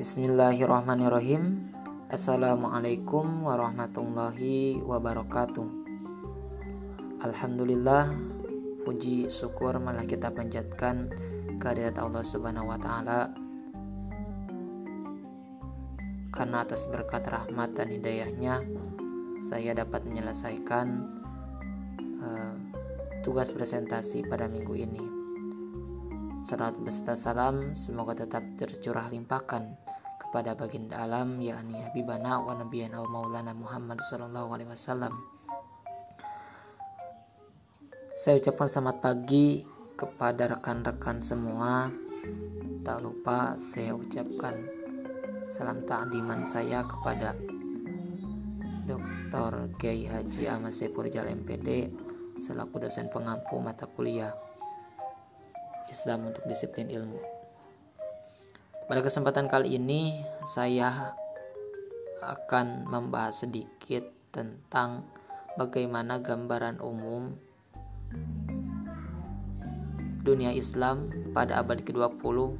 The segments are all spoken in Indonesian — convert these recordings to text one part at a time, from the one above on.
Bismillahirrahmanirrahim. Assalamualaikum warahmatullahi wabarakatuh. Alhamdulillah Puji syukur malah kita panjatkan kehadirat Allah subhanahu wa ta'ala. Karena atas berkat rahmat dan hidayahnya Saya dapat menyelesaikan uh, tugas presentasi pada minggu ini. Salat beserta salam semoga tetap tercurah limpahkan kepada baginda alam yakni Habibana wa Nabiyana wa Maulana Muhammad sallallahu alaihi wasallam. Saya ucapkan selamat pagi kepada rekan-rekan semua. Tak lupa saya ucapkan salam takdiman saya kepada Dr. Kiai Haji Ahmad Saiful Jalal MPD selaku dosen pengampu mata kuliah Islam untuk disiplin ilmu. Pada kesempatan kali ini saya akan membahas sedikit tentang bagaimana gambaran umum dunia Islam pada abad ke-20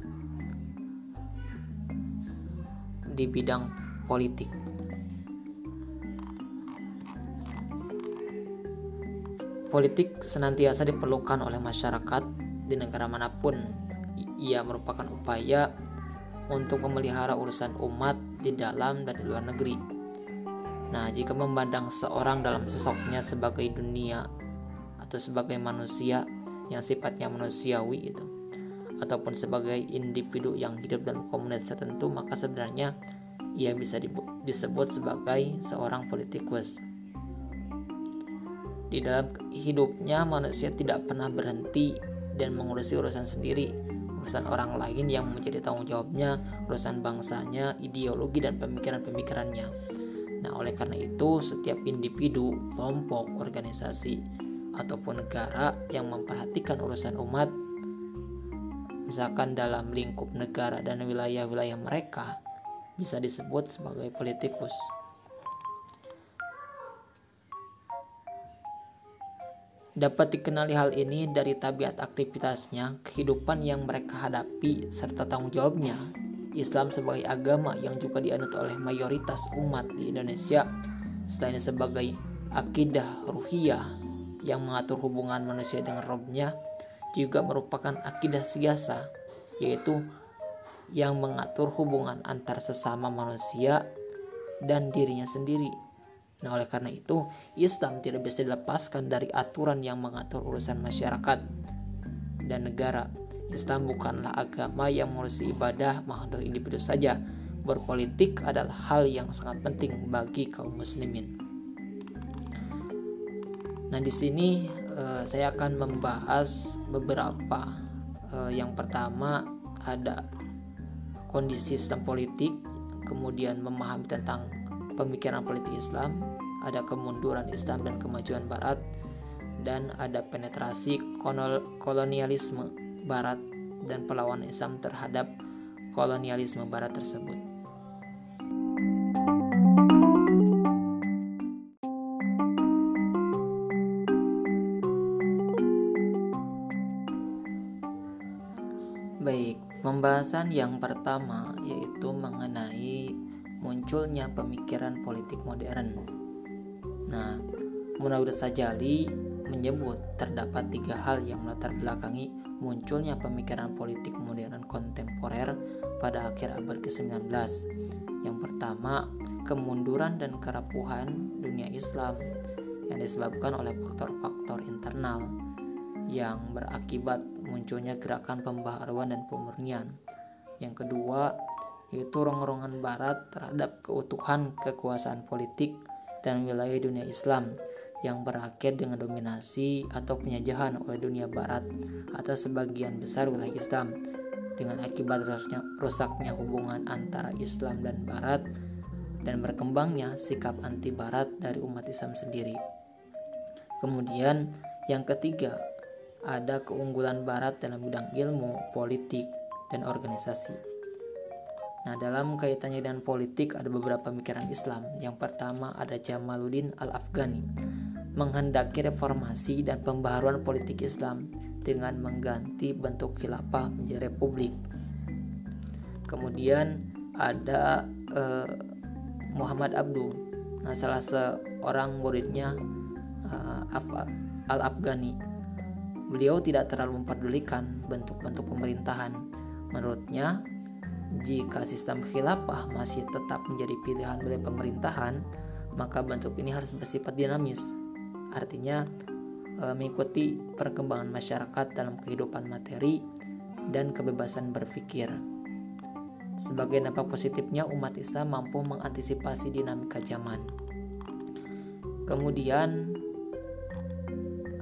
di bidang politik. Politik senantiasa diperlukan oleh masyarakat di negara mana pun ia merupakan upaya untuk memelihara urusan umat di dalam dan di luar negeri. Nah, jika memandang seorang dalam sosoknya sebagai dunia atau sebagai manusia yang sifatnya manusiawi itu ataupun sebagai individu yang hidup dalam komunitas tertentu, maka sebenarnya ia bisa disebut sebagai seorang politikus. Di dalam hidupnya manusia tidak pernah berhenti dan mengurusi urusan sendiri, urusan orang lain yang menjadi tanggung jawabnya, urusan bangsanya, ideologi dan pemikiran-pemikirannya. Nah, oleh karena itu, setiap individu, kelompok, organisasi, ataupun negara yang memperhatikan urusan umat, misalkan dalam lingkup negara dan wilayah-wilayah mereka, bisa disebut sebagai politikus. Dapat dikenali hal ini dari tabiat aktivitasnya, kehidupan yang mereka hadapi, serta tanggung jawabnya. Islam sebagai agama yang juga dianut oleh mayoritas umat di Indonesia, selain sebagai akidah ruhiyah yang mengatur hubungan manusia dengan robnya, juga merupakan akidah siasa, yaitu yang mengatur hubungan antar sesama manusia dan dirinya sendiri Nah, oleh karena itu, Islam tidak bisa dilepaskan dari aturan yang mengatur urusan masyarakat dan negara. Islam bukanlah agama yang mengurusi ibadah makhluk individu saja. Berpolitik adalah hal yang sangat penting bagi kaum muslimin. Nah, di sini uh, saya akan membahas beberapa. Uh, yang pertama ada kondisi sistem politik, kemudian memahami tentang pemikiran politik Islam, ada kemunduran Islam dan kemajuan Barat, dan ada penetrasi kolonialisme Barat dan perlawanan Islam terhadap kolonialisme Barat tersebut. Baik, pembahasan yang pertama yaitu mengenai munculnya pemikiran politik modern. Nah, Munawir Sajali menyebut terdapat tiga hal yang melatar belakangi munculnya pemikiran politik modern kontemporer pada akhir abad ke-19. Yang pertama, kemunduran dan kerapuhan dunia Islam yang disebabkan oleh faktor-faktor internal yang berakibat munculnya gerakan pembaharuan dan pemurnian. Yang kedua, yaitu rongrongan barat terhadap keutuhan kekuasaan politik dan wilayah dunia Islam yang berakhir dengan dominasi atau penjajahan oleh dunia barat atas sebagian besar wilayah Islam dengan akibat rusaknya, rusaknya hubungan antara Islam dan barat dan berkembangnya sikap anti barat dari umat Islam sendiri. Kemudian yang ketiga, ada keunggulan barat dalam bidang ilmu, politik, dan organisasi. Nah, dalam kaitannya dengan politik ada beberapa pemikiran Islam. Yang pertama ada Jamaluddin Al-Afghani menghendaki reformasi dan pembaharuan politik Islam dengan mengganti bentuk khilafah menjadi republik. Kemudian ada uh, Muhammad Abdu nah salah seorang muridnya uh, Al-Afghani beliau tidak terlalu memperdulikan bentuk-bentuk pemerintahan menurutnya jika sistem khilafah masih tetap menjadi pilihan oleh pemerintahan maka bentuk ini harus bersifat dinamis. Artinya uh, mengikuti perkembangan masyarakat dalam kehidupan materi dan kebebasan berpikir. Sebagai dampak positifnya, umat Islam mampu mengantisipasi dinamika zaman. Kemudian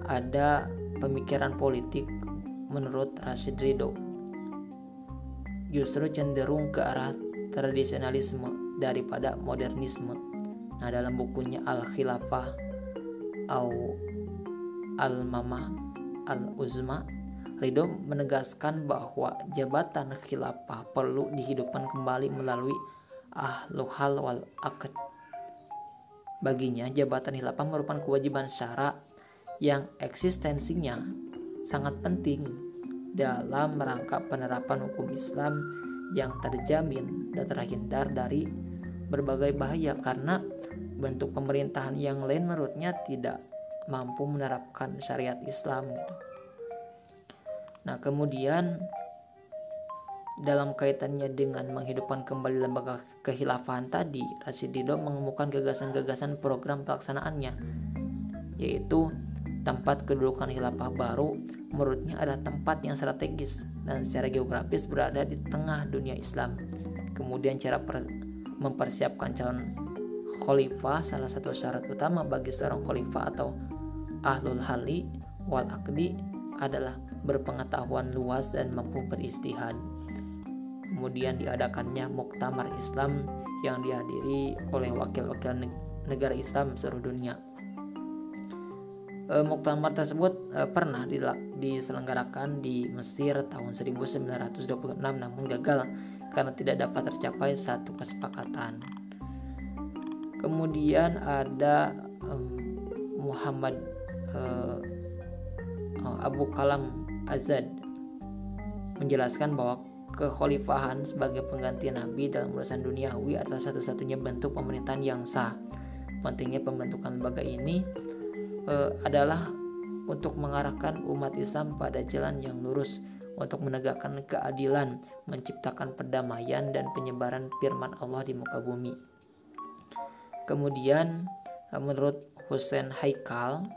ada pemikiran politik menurut Rashid Ridho justru cenderung ke arah tradisionalisme daripada modernisme. Nah, dalam bukunya Al-Khilafah atau Al-Mamah Al-Uzma Ridho menegaskan bahwa jabatan khilafah perlu dihidupkan kembali melalui ahlul hal wal akad. Baginya, jabatan khilafah merupakan kewajiban syara yang eksistensinya sangat penting dalam rangka penerapan hukum Islam yang terjamin dan terhindar dari berbagai bahaya karena bentuk pemerintahan yang lain menurutnya tidak mampu menerapkan syariat Islam gitu. Nah, kemudian dalam kaitannya dengan menghidupkan kembali lembaga kehilafahan tadi, Rasidido mengemukakan gagasan-gagasan program pelaksanaannya, yaitu tempat kedudukan khilafah baru menurutnya adalah tempat yang strategis dan secara geografis berada di tengah dunia Islam. Kemudian cara mempersiapkan calon khalifah salah satu syarat utama bagi seorang khalifah atau ahlul hali wal akdi adalah berpengetahuan luas dan mampu beristihad. Kemudian diadakannya Muktamar Islam yang dihadiri oleh wakil-wakil negara Islam seluruh dunia. E, muktamar tersebut e, pernah diselenggarakan di Mesir tahun 1926 namun gagal karena tidak dapat tercapai satu kesepakatan. Kemudian ada um, Muhammad uh, Oh, Abu Kalam Azad menjelaskan bahwa kekhalifahan sebagai pengganti nabi dalam urusan duniawi adalah satu-satunya bentuk pemerintahan yang sah. Pentingnya pembentukan lembaga ini e, adalah untuk mengarahkan umat Islam pada jalan yang lurus untuk menegakkan keadilan, menciptakan perdamaian dan penyebaran firman Allah di muka bumi. Kemudian menurut Hussein Haikal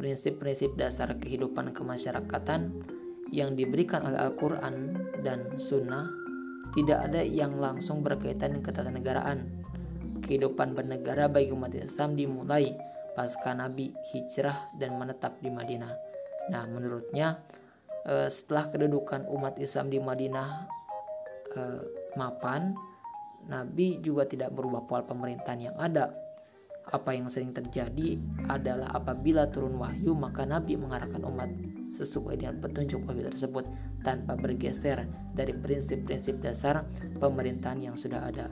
prinsip-prinsip dasar kehidupan kemasyarakatan yang diberikan oleh Al-Quran dan Sunnah tidak ada yang langsung berkaitan ketatanegaraan. Kehidupan bernegara bagi umat Islam dimulai pasca Nabi hijrah dan menetap di Madinah. Nah, menurutnya eh, setelah kedudukan umat Islam di Madinah eh, mapan, Nabi juga tidak berubah pola pemerintahan yang ada apa yang sering terjadi adalah apabila turun wahyu maka Nabi mengarahkan umat sesuai dengan petunjuk wahyu tersebut tanpa bergeser dari prinsip-prinsip dasar pemerintahan yang sudah ada.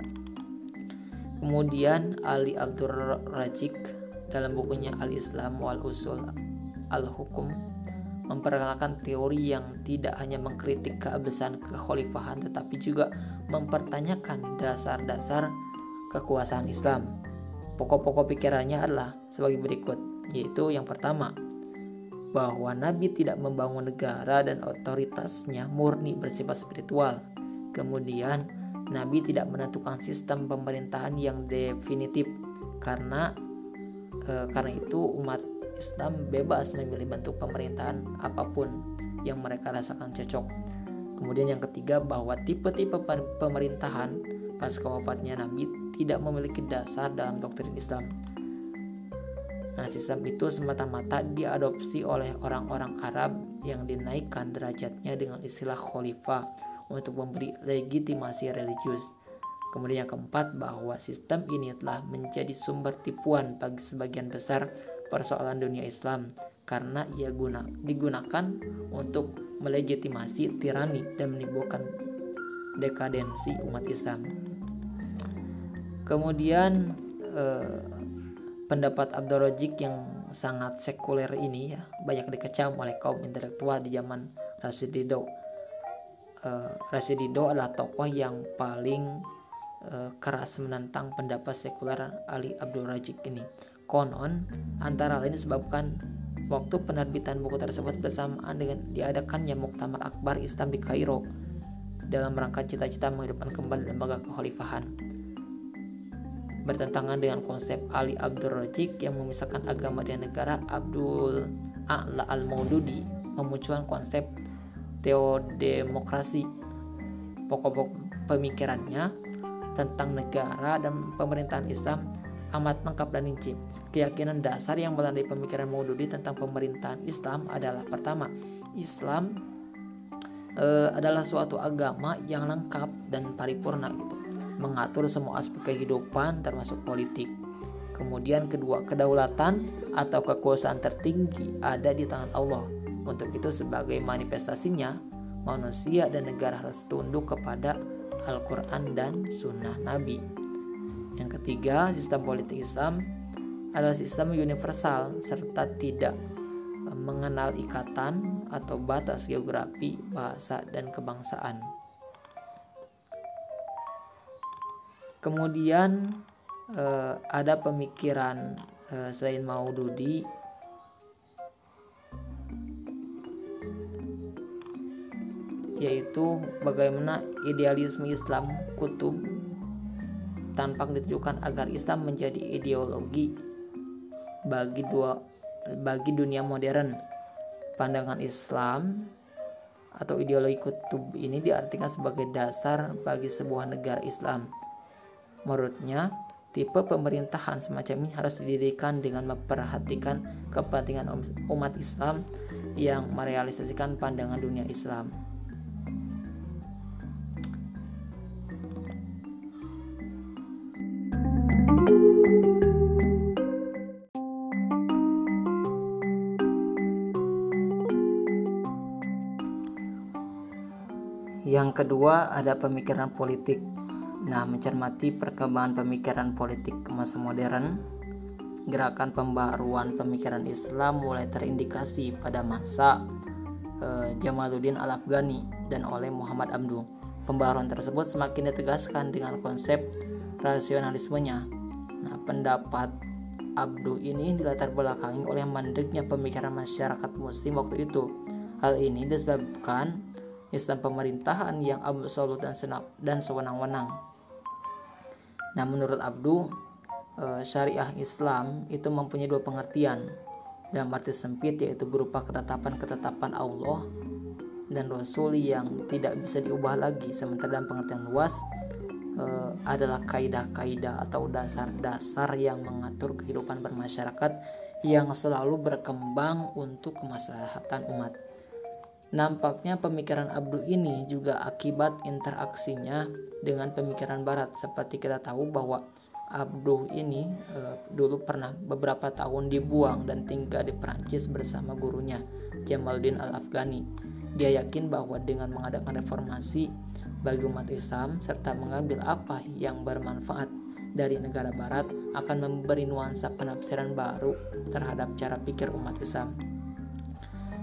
Kemudian Ali Abdur Rajik dalam bukunya Al-Islam wal Usul Al-Hukum memperkenalkan teori yang tidak hanya mengkritik keabsahan kekhalifahan tetapi juga mempertanyakan dasar-dasar kekuasaan Islam Pokok-pokok pikirannya adalah sebagai berikut, yaitu yang pertama, bahwa Nabi tidak membangun negara dan otoritasnya murni bersifat spiritual. Kemudian, Nabi tidak menentukan sistem pemerintahan yang definitif karena e, karena itu umat Islam bebas memilih bentuk pemerintahan apa pun yang mereka rasakan cocok. Kemudian yang ketiga bahwa tipe-tipe pemerintahan pasca wafatnya Nabi tidak memiliki dasar dalam doktrin Islam. Nah, sistem itu semata-mata diadopsi oleh orang-orang Arab yang dinaikkan derajatnya dengan istilah khalifah untuk memberi legitimasi religius. Kemudian yang keempat bahwa sistem ini telah menjadi sumber tipuan bagi sebagian besar persoalan dunia Islam karena ia guna, digunakan untuk melegitimasi tirani dan menimbulkan dekadensi umat Islam. Kemudian eh, pendapat Abdul Rajik yang sangat sekuler ini ya banyak dikecam oleh kaum intelektual di zaman Rashid Ridho. uh, Rasidido adalah tokoh yang paling uh, keras menentang pendapat sekuler Ali Abdul Rajik ini. Konon, antara lain disebabkan waktu penerbitan buku tersebut bersamaan dengan diadakannya Muktamar Akbar Islam di Kairo dalam rangka cita-cita menghidupkan kembali lembaga kekhalifahan bertentangan dengan konsep Ali Abdul Rajik yang memisahkan agama dan negara Abdul A'la Al-Maududi memunculkan konsep teodemokrasi pokok-pokok pemikirannya tentang negara dan pemerintahan Islam amat lengkap dan rinci. Keyakinan dasar yang melandai pemikiran Maududi tentang pemerintahan Islam adalah pertama, Islam e, adalah suatu agama yang lengkap dan paripurna gitu mengatur semua aspek kehidupan termasuk politik. Kemudian kedua, kedaulatan atau kekuasaan tertinggi ada di tangan Allah. Untuk itu sebagai manifestasinya, manusia dan negara harus tunduk kepada Al-Quran dan Sunnah Nabi. Yang ketiga, sistem politik Islam adalah sistem universal serta tidak mengenal ikatan atau batas geografi, bahasa, dan kebangsaan. Kemudian eh, ada pemikiran eh, selain Maududi yaitu bagaimana idealisme Islam kutub tampak ditujukan agar Islam menjadi ideologi bagi dua bagi dunia modern. Pandangan Islam atau ideologi kutub ini diartikan sebagai dasar bagi sebuah negara Islam Menurutnya, tipe pemerintahan semacam ini harus didirikan dengan memperhatikan kepentingan umat Islam yang merealisasikan pandangan dunia Islam. Yang kedua ada pemikiran politik Nah, mencermati perkembangan pemikiran politik masa modern, gerakan pembaruan pemikiran Islam mulai terindikasi pada masa eh, Jamaluddin Al-Afghani dan oleh Muhammad Abdu. Pembaruan tersebut semakin ditegaskan dengan konsep rasionalismenya. Nah, pendapat Abdu ini dilatar belakangi oleh mandeknya pemikiran masyarakat muslim waktu itu. Hal ini disebabkan Islam pemerintahan yang absolut dan senap dan sewenang-wenang. Nah, menurut Abdu, eh, syariah Islam itu mempunyai dua pengertian. Dalam arti sempit yaitu berupa ketetapan-ketetapan Allah dan Rasul yang tidak bisa diubah lagi. Sementara dalam pengertian luas eh, adalah kaidah-kaidah atau dasar-dasar yang mengatur kehidupan bermasyarakat yang selalu berkembang untuk kemaslahatan umat. Nampaknya pemikiran Abdu ini juga akibat interaksinya dengan pemikiran Barat. Seperti kita tahu bahwa Abdu ini e, dulu pernah beberapa tahun dibuang dan tinggal di Perancis bersama gurunya Jamaluddin Al-Afghani. Dia yakin bahwa dengan mengadakan reformasi bagi umat Islam serta mengambil apa yang bermanfaat dari negara barat akan memberi nuansa penafsiran baru terhadap cara pikir umat Islam.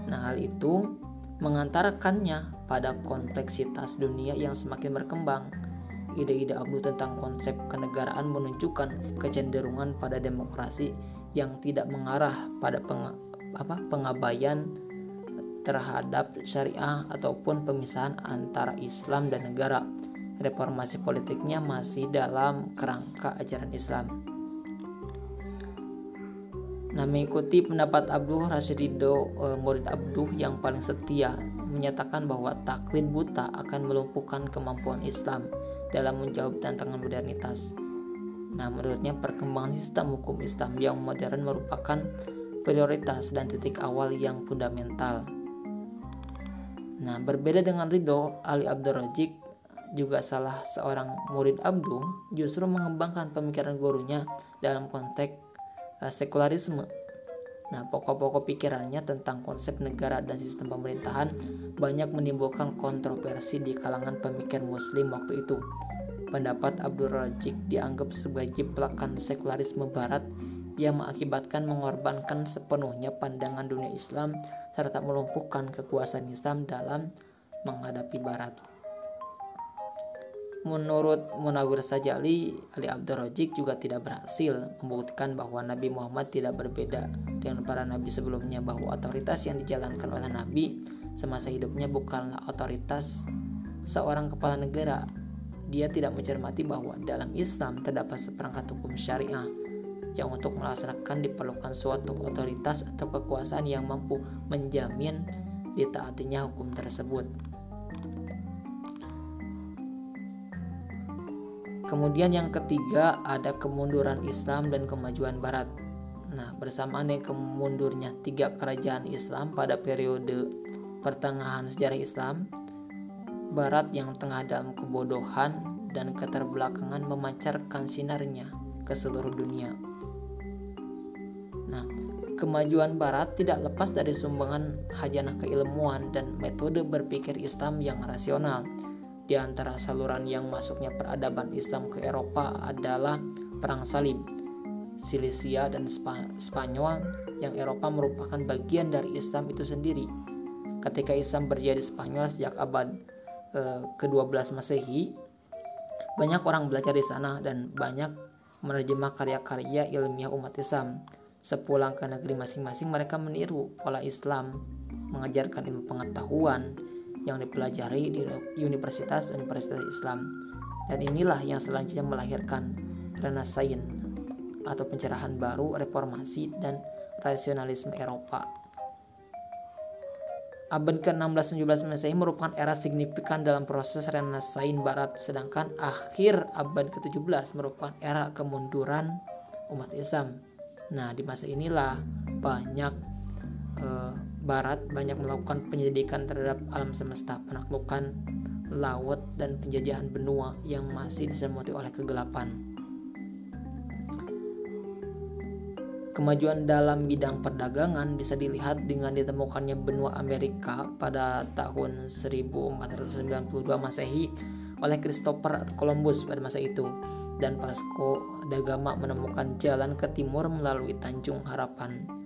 Nah, hal itu mengantarkannya pada kompleksitas dunia yang semakin berkembang. Ide-ide Abdul tentang konsep kenegaraan menunjukkan kecenderungan pada demokrasi yang tidak mengarah pada peng, apa, pengabaian terhadap syariah ataupun pemisahan antara Islam dan negara. Reformasi politiknya masih dalam kerangka ajaran Islam. Nah, mengikuti pendapat Abdul Rashidido e, murid Abduh yang paling setia menyatakan bahwa taklid buta akan melumpuhkan kemampuan Islam dalam menjawab tantangan modernitas. Nah, menurutnya perkembangan sistem hukum Islam yang modern merupakan prioritas dan titik awal yang fundamental. Nah, berbeda dengan Ridho, Ali Abdul Rajik juga salah seorang murid Abdul justru mengembangkan pemikiran gurunya dalam konteks Eh, sekularisme. Nah, pokok-pokok pikirannya tentang konsep negara dan sistem pemerintahan banyak menimbulkan kontroversi di kalangan pemikir muslim waktu itu. Pendapat Abdul Rajik dianggap sebagai jiplakan sekularisme barat yang mengakibatkan mengorbankan sepenuhnya pandangan dunia Islam serta melumpuhkan kekuasaan Islam dalam menghadapi Barat. Menurut Munawir Sajali, Ali Abdul Rajik juga tidak berhasil membuktikan bahwa Nabi Muhammad tidak berbeda dengan para nabi sebelumnya bahwa otoritas yang dijalankan oleh nabi semasa hidupnya bukanlah otoritas seorang kepala negara. Dia tidak mencermati bahwa dalam Islam terdapat seperangkat hukum syariah yang untuk melaksanakan diperlukan suatu otoritas atau kekuasaan yang mampu menjamin ditaatinya hukum tersebut. Kemudian yang ketiga ada kemunduran Islam dan kemajuan Barat. Nah, bersamaan dengan kemundurnya tiga kerajaan Islam pada periode pertengahan sejarah Islam, Barat yang tengah dalam kebodohan dan keterbelakangan memancarkan sinarnya ke seluruh dunia. Nah, kemajuan Barat tidak lepas dari sumbangan hajanah keilmuan dan metode berpikir Islam yang rasional di antara saluran yang masuknya peradaban Islam ke Eropa adalah Perang Salib, Silisia dan Spanyol yang Eropa merupakan bagian dari Islam itu sendiri. Ketika Islam berjaya di Spanyol sejak abad eh, ke-12 Masehi, banyak orang belajar di sana dan banyak menerjemah karya-karya ilmiah umat Islam. Sepulang ke negeri masing-masing mereka meniru pola Islam, mengajarkan ilmu pengetahuan, yang dipelajari di universitas-universitas Islam. Dan inilah yang selanjutnya melahirkan Renaissance atau pencerahan baru, reformasi, dan rasionalisme Eropa. Abad ke-16-17 Masehi merupakan era signifikan dalam proses Renaissance Barat, sedangkan akhir abad ke-17 merupakan era kemunduran umat Islam. Nah, di masa inilah banyak uh, Barat banyak melakukan penyelidikan terhadap alam semesta, penaklukan laut, dan penjajahan benua yang masih diselimuti oleh kegelapan. Kemajuan dalam bidang perdagangan bisa dilihat dengan ditemukannya benua Amerika pada tahun 1492 Masehi oleh Christopher Columbus pada masa itu dan Vasco da Gama menemukan jalan ke timur melalui Tanjung Harapan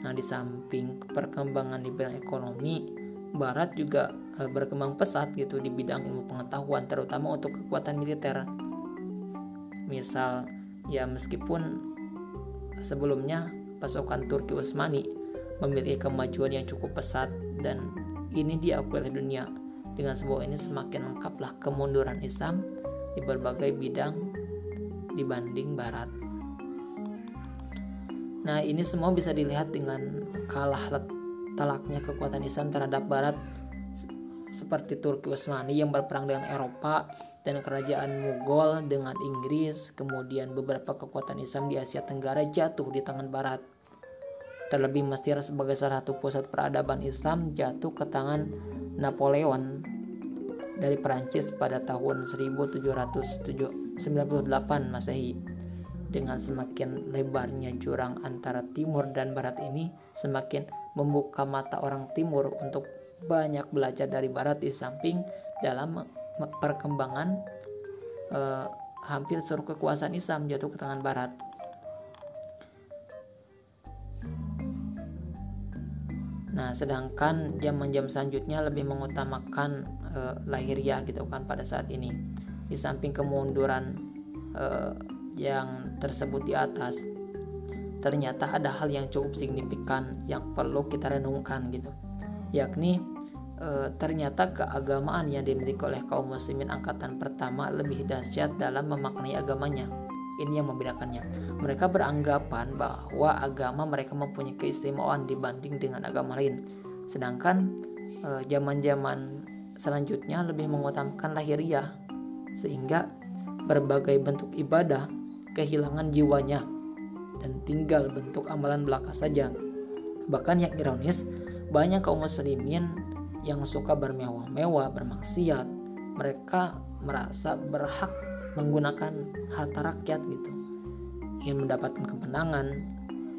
Nah, di samping perkembangan di bidang ekonomi, Barat juga e, berkembang pesat gitu di bidang ilmu pengetahuan, terutama untuk kekuatan militer. Misal, ya meskipun sebelumnya pasukan Turki Utsmani memiliki kemajuan yang cukup pesat dan ini diakui oleh dunia. Dengan sebuah ini semakin lengkaplah kemunduran Islam di berbagai bidang dibanding Barat. Nah, ini semua bisa dilihat dengan kalah telaknya kekuatan Islam terhadap Barat seperti Turki Utsmani yang berperang dengan Eropa dan kerajaan Mughal dengan Inggris, kemudian beberapa kekuatan Islam di Asia Tenggara jatuh di tangan Barat. Terlebih Mesir sebagai salah satu pusat peradaban Islam jatuh ke tangan Napoleon dari Perancis pada tahun 1798 Masehi. Dengan semakin lebarnya jurang antara timur dan barat ini, semakin membuka mata orang timur untuk banyak belajar dari barat di samping dalam perkembangan eh, hampir seluruh kekuasaan Islam jatuh ke tangan barat. Nah, sedangkan jam-jam selanjutnya lebih mengutamakan eh, lahiriah gitu kan pada saat ini. Di samping kemunduran eh, yang tersebut di atas, ternyata ada hal yang cukup signifikan yang perlu kita renungkan gitu. Yakni e, ternyata keagamaan yang dimiliki oleh kaum muslimin angkatan pertama lebih dahsyat dalam memaknai agamanya. Ini yang membedakannya. Mereka beranggapan bahwa agama mereka mempunyai keistimewaan dibanding dengan agama lain. Sedangkan eh, zaman-zaman e, selanjutnya lebih mengutamakan lahiriah sehingga berbagai bentuk ibadah kehilangan jiwanya dan tinggal bentuk amalan belaka saja. Bahkan yang ironis, banyak kaum muslimin yang suka bermewah-mewah, bermaksiat, mereka merasa berhak menggunakan harta rakyat gitu. Ingin mendapatkan kemenangan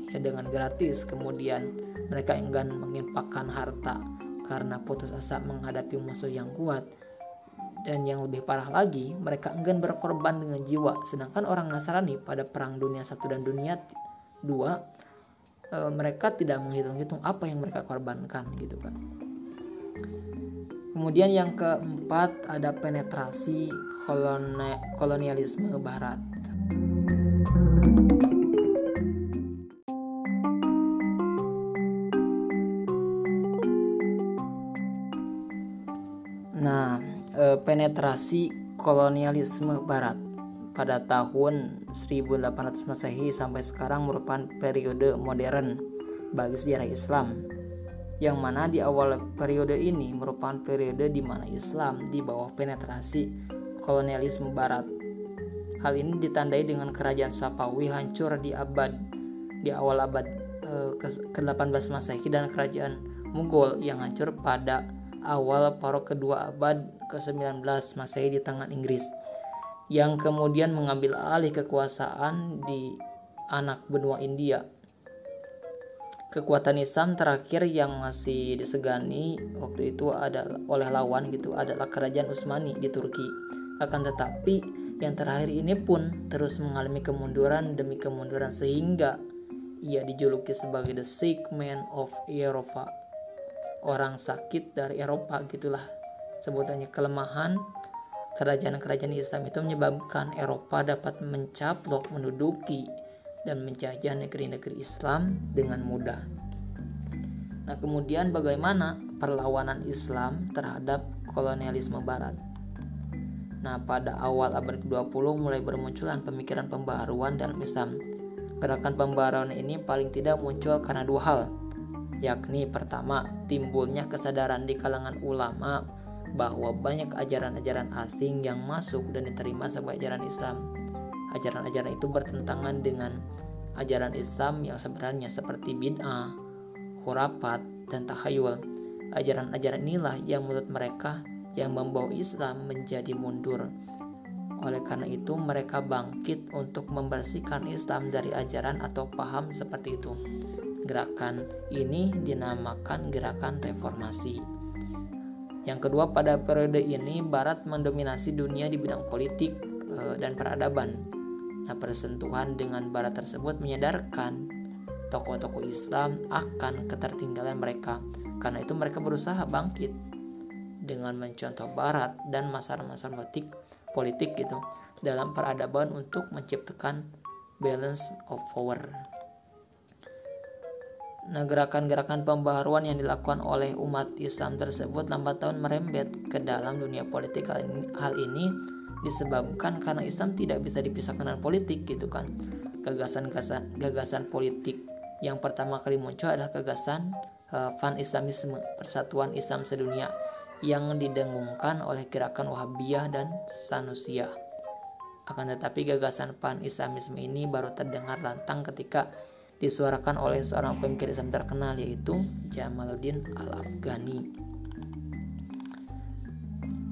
ya dengan gratis, kemudian mereka enggan menginfakkan harta karena putus asa menghadapi musuh yang kuat dan yang lebih parah lagi, mereka enggan berkorban dengan jiwa. Sedangkan orang Nasrani pada perang dunia satu dan dunia dua, e, mereka tidak menghitung-hitung apa yang mereka korbankan gitu kan. Kemudian yang keempat ada penetrasi kolonialisme barat. Penetrasi kolonialisme barat pada tahun 1800 Masehi sampai sekarang merupakan periode modern bagi sejarah Islam yang mana di awal periode ini merupakan periode di mana Islam di bawah penetrasi kolonialisme barat. Hal ini ditandai dengan kerajaan Sapawi hancur di abad di awal abad eh, ke-18 Masehi dan kerajaan Mughal yang hancur pada awal paruh kedua abad ke-19 Masehi di tangan Inggris yang kemudian mengambil alih kekuasaan di anak benua India kekuatan Islam terakhir yang masih disegani waktu itu adalah oleh lawan gitu adalah kerajaan Utsmani di Turki. Akan tetapi yang terakhir ini pun terus mengalami kemunduran demi kemunduran sehingga ia dijuluki sebagai the sick man of Eropa. Orang sakit dari Eropa gitulah sebutannya kelemahan kerajaan-kerajaan Islam itu menyebabkan Eropa dapat mencaplok menduduki dan menjajah negeri-negeri Islam dengan mudah. Nah, kemudian bagaimana perlawanan Islam terhadap kolonialisme barat? Nah, pada awal abad ke-20 mulai bermunculan pemikiran pembaharuan dalam Islam. Gerakan pembaharuan ini paling tidak muncul karena dua hal, yakni pertama, timbulnya kesadaran di kalangan ulama bahwa banyak ajaran-ajaran asing yang masuk dan diterima sebagai ajaran Islam ajaran-ajaran itu bertentangan dengan ajaran Islam yang sebenarnya seperti bid'ah, khurafat, dan tahayul. Ajaran-ajaran inilah yang menurut mereka yang membawa Islam menjadi mundur. Oleh karena itu, mereka bangkit untuk membersihkan Islam dari ajaran atau paham seperti itu. Gerakan ini dinamakan gerakan reformasi. Yang kedua, pada periode ini Barat mendominasi dunia di bidang politik eh, dan peradaban Nah, persentuhan dengan barat tersebut menyadarkan tokoh-tokoh Islam akan ketertinggalan mereka. Karena itu mereka berusaha bangkit dengan mencontoh barat dan masalah-masalah politik politik gitu dalam peradaban untuk menciptakan balance of power. Nah, gerakan-gerakan pembaharuan yang dilakukan oleh umat Islam tersebut lambat tahun merembet ke dalam dunia politik. Hal ini disebabkan karena Islam tidak bisa dipisahkan dengan politik gitu kan gagasan-gagasan gagasan politik yang pertama kali muncul adalah gagasan uh, Fan Islamisme Persatuan Islam Sedunia yang didengungkan oleh gerakan Wahabiyah dan Sanusiyah akan tetapi gagasan Pan Islamisme ini baru terdengar lantang ketika disuarakan oleh seorang pemikir Islam terkenal yaitu Jamaluddin Al-Afghani.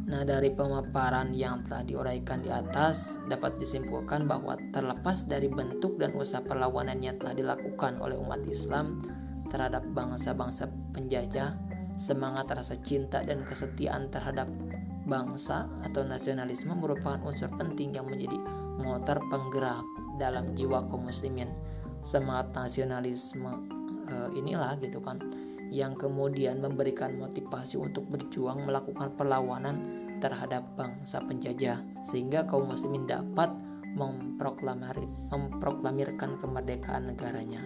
Nah, dari pemaparan yang telah diuraikan di atas, dapat disimpulkan bahwa terlepas dari bentuk dan usaha perlawanan yang telah dilakukan oleh umat Islam terhadap bangsa-bangsa penjajah, semangat rasa cinta dan kesetiaan terhadap bangsa atau nasionalisme merupakan unsur penting yang menjadi motor penggerak dalam jiwa kaum muslimin. Semangat nasionalisme e, inilah gitu kan yang kemudian memberikan motivasi untuk berjuang melakukan perlawanan terhadap bangsa penjajah sehingga kaum muslimin dapat memproklamir, memproklamirkan kemerdekaan negaranya.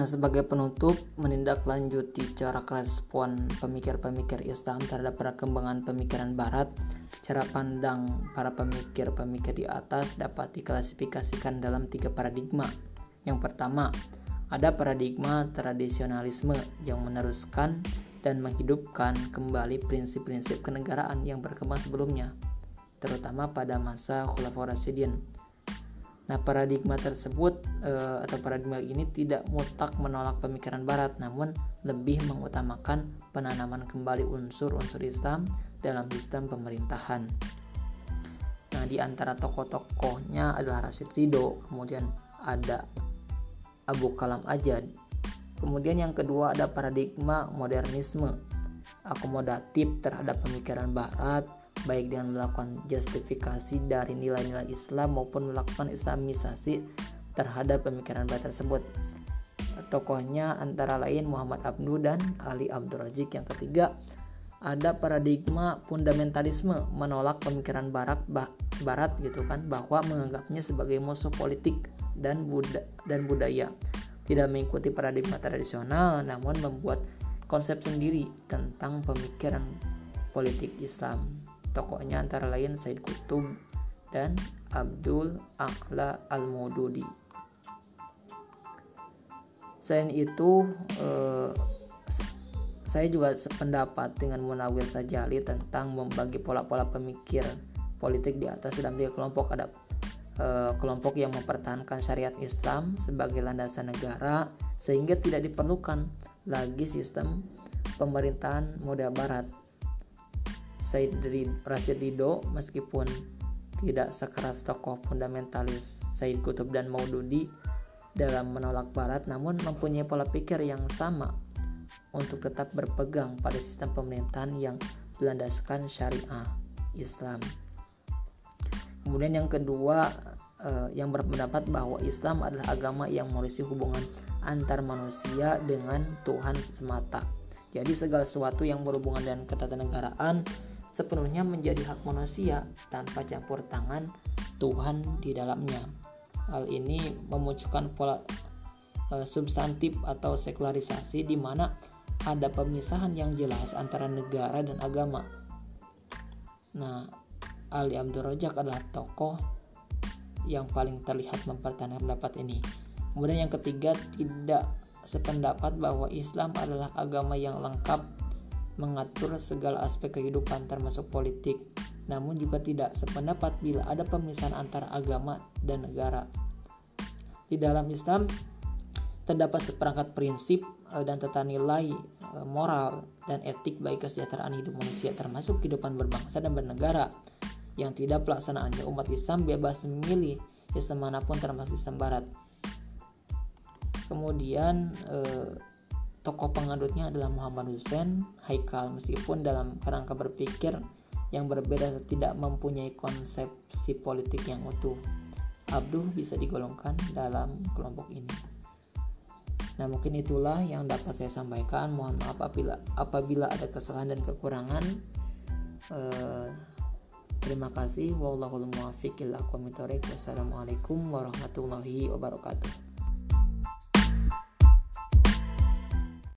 Nah, sebagai penutup, menindaklanjuti cara respon pemikir-pemikir Islam terhadap perkembangan pemikiran Barat, Cara pandang para pemikir-pemikir di atas dapat diklasifikasikan dalam tiga paradigma. Yang pertama, ada paradigma tradisionalisme yang meneruskan dan menghidupkan kembali prinsip-prinsip kenegaraan yang berkembang sebelumnya, terutama pada masa Khulafaur Rasyidin. Nah, paradigma tersebut e, atau paradigma ini tidak mutlak menolak pemikiran barat, namun lebih mengutamakan penanaman kembali unsur-unsur Islam dalam sistem pemerintahan. Nah, di antara tokoh-tokohnya adalah Rashid Ridho, kemudian ada Abu Kalam Ajad. Kemudian yang kedua ada paradigma modernisme, akomodatif terhadap pemikiran barat, baik dengan melakukan justifikasi dari nilai-nilai Islam maupun melakukan islamisasi terhadap pemikiran barat tersebut. Tokohnya antara lain Muhammad Abdu dan Ali Abdul Razik. Yang ketiga, ada paradigma fundamentalisme menolak pemikiran barat bah, barat gitu kan bahwa menganggapnya sebagai musuh politik dan buda, dan budaya tidak mengikuti paradigma tradisional namun membuat konsep sendiri tentang pemikiran politik Islam tokohnya antara lain Said Kutub dan Abdul A'la Al-Mududi selain itu eh, saya juga sependapat dengan Munawir Sajali tentang membagi pola-pola pemikir politik di atas dalam tiga kelompok ada e, kelompok yang mempertahankan syariat Islam sebagai landasan negara sehingga tidak diperlukan lagi sistem pemerintahan model barat. Said Rashid Ridho meskipun tidak sekeras tokoh fundamentalis Said Kutub dan Maududi dalam menolak barat namun mempunyai pola pikir yang sama untuk tetap berpegang pada sistem pemerintahan yang berlandaskan syariah Islam. Kemudian yang kedua eh, yang berpendapat bahwa Islam adalah agama yang mewarisi hubungan antar manusia dengan Tuhan semata. Jadi segala sesuatu yang berhubungan dengan ketatanegaraan sepenuhnya menjadi hak manusia tanpa campur tangan Tuhan di dalamnya. Hal ini memunculkan pola e, substantif atau sekularisasi di mana ada pemisahan yang jelas antara negara dan agama. Nah, Ali Abdul Rojak adalah tokoh yang paling terlihat mempertahankan pendapat ini. Kemudian yang ketiga tidak sependapat bahwa Islam adalah agama yang lengkap mengatur segala aspek kehidupan termasuk politik. Namun juga tidak sependapat bila ada pemisahan antara agama dan negara. Di dalam Islam terdapat seperangkat prinsip eh, dan tata nilai eh, moral dan etik bagi kesejahteraan hidup manusia termasuk kehidupan berbangsa dan bernegara yang tidak pelaksanaannya umat Islam bebas memilih Islam mana pun termasuk Islam Barat. Kemudian eh, tokoh pengadutnya adalah Muhammad Hussein Haikal meskipun dalam kerangka berpikir yang berbeda tidak mempunyai konsepsi politik yang utuh. Abduh bisa digolongkan dalam kelompok ini. Nah, mungkin itulah yang dapat saya sampaikan. Mohon maaf apabila apabila ada kesalahan dan kekurangan. Uh, terima kasih. Wassalamualaikum warahmatullahi wabarakatuh.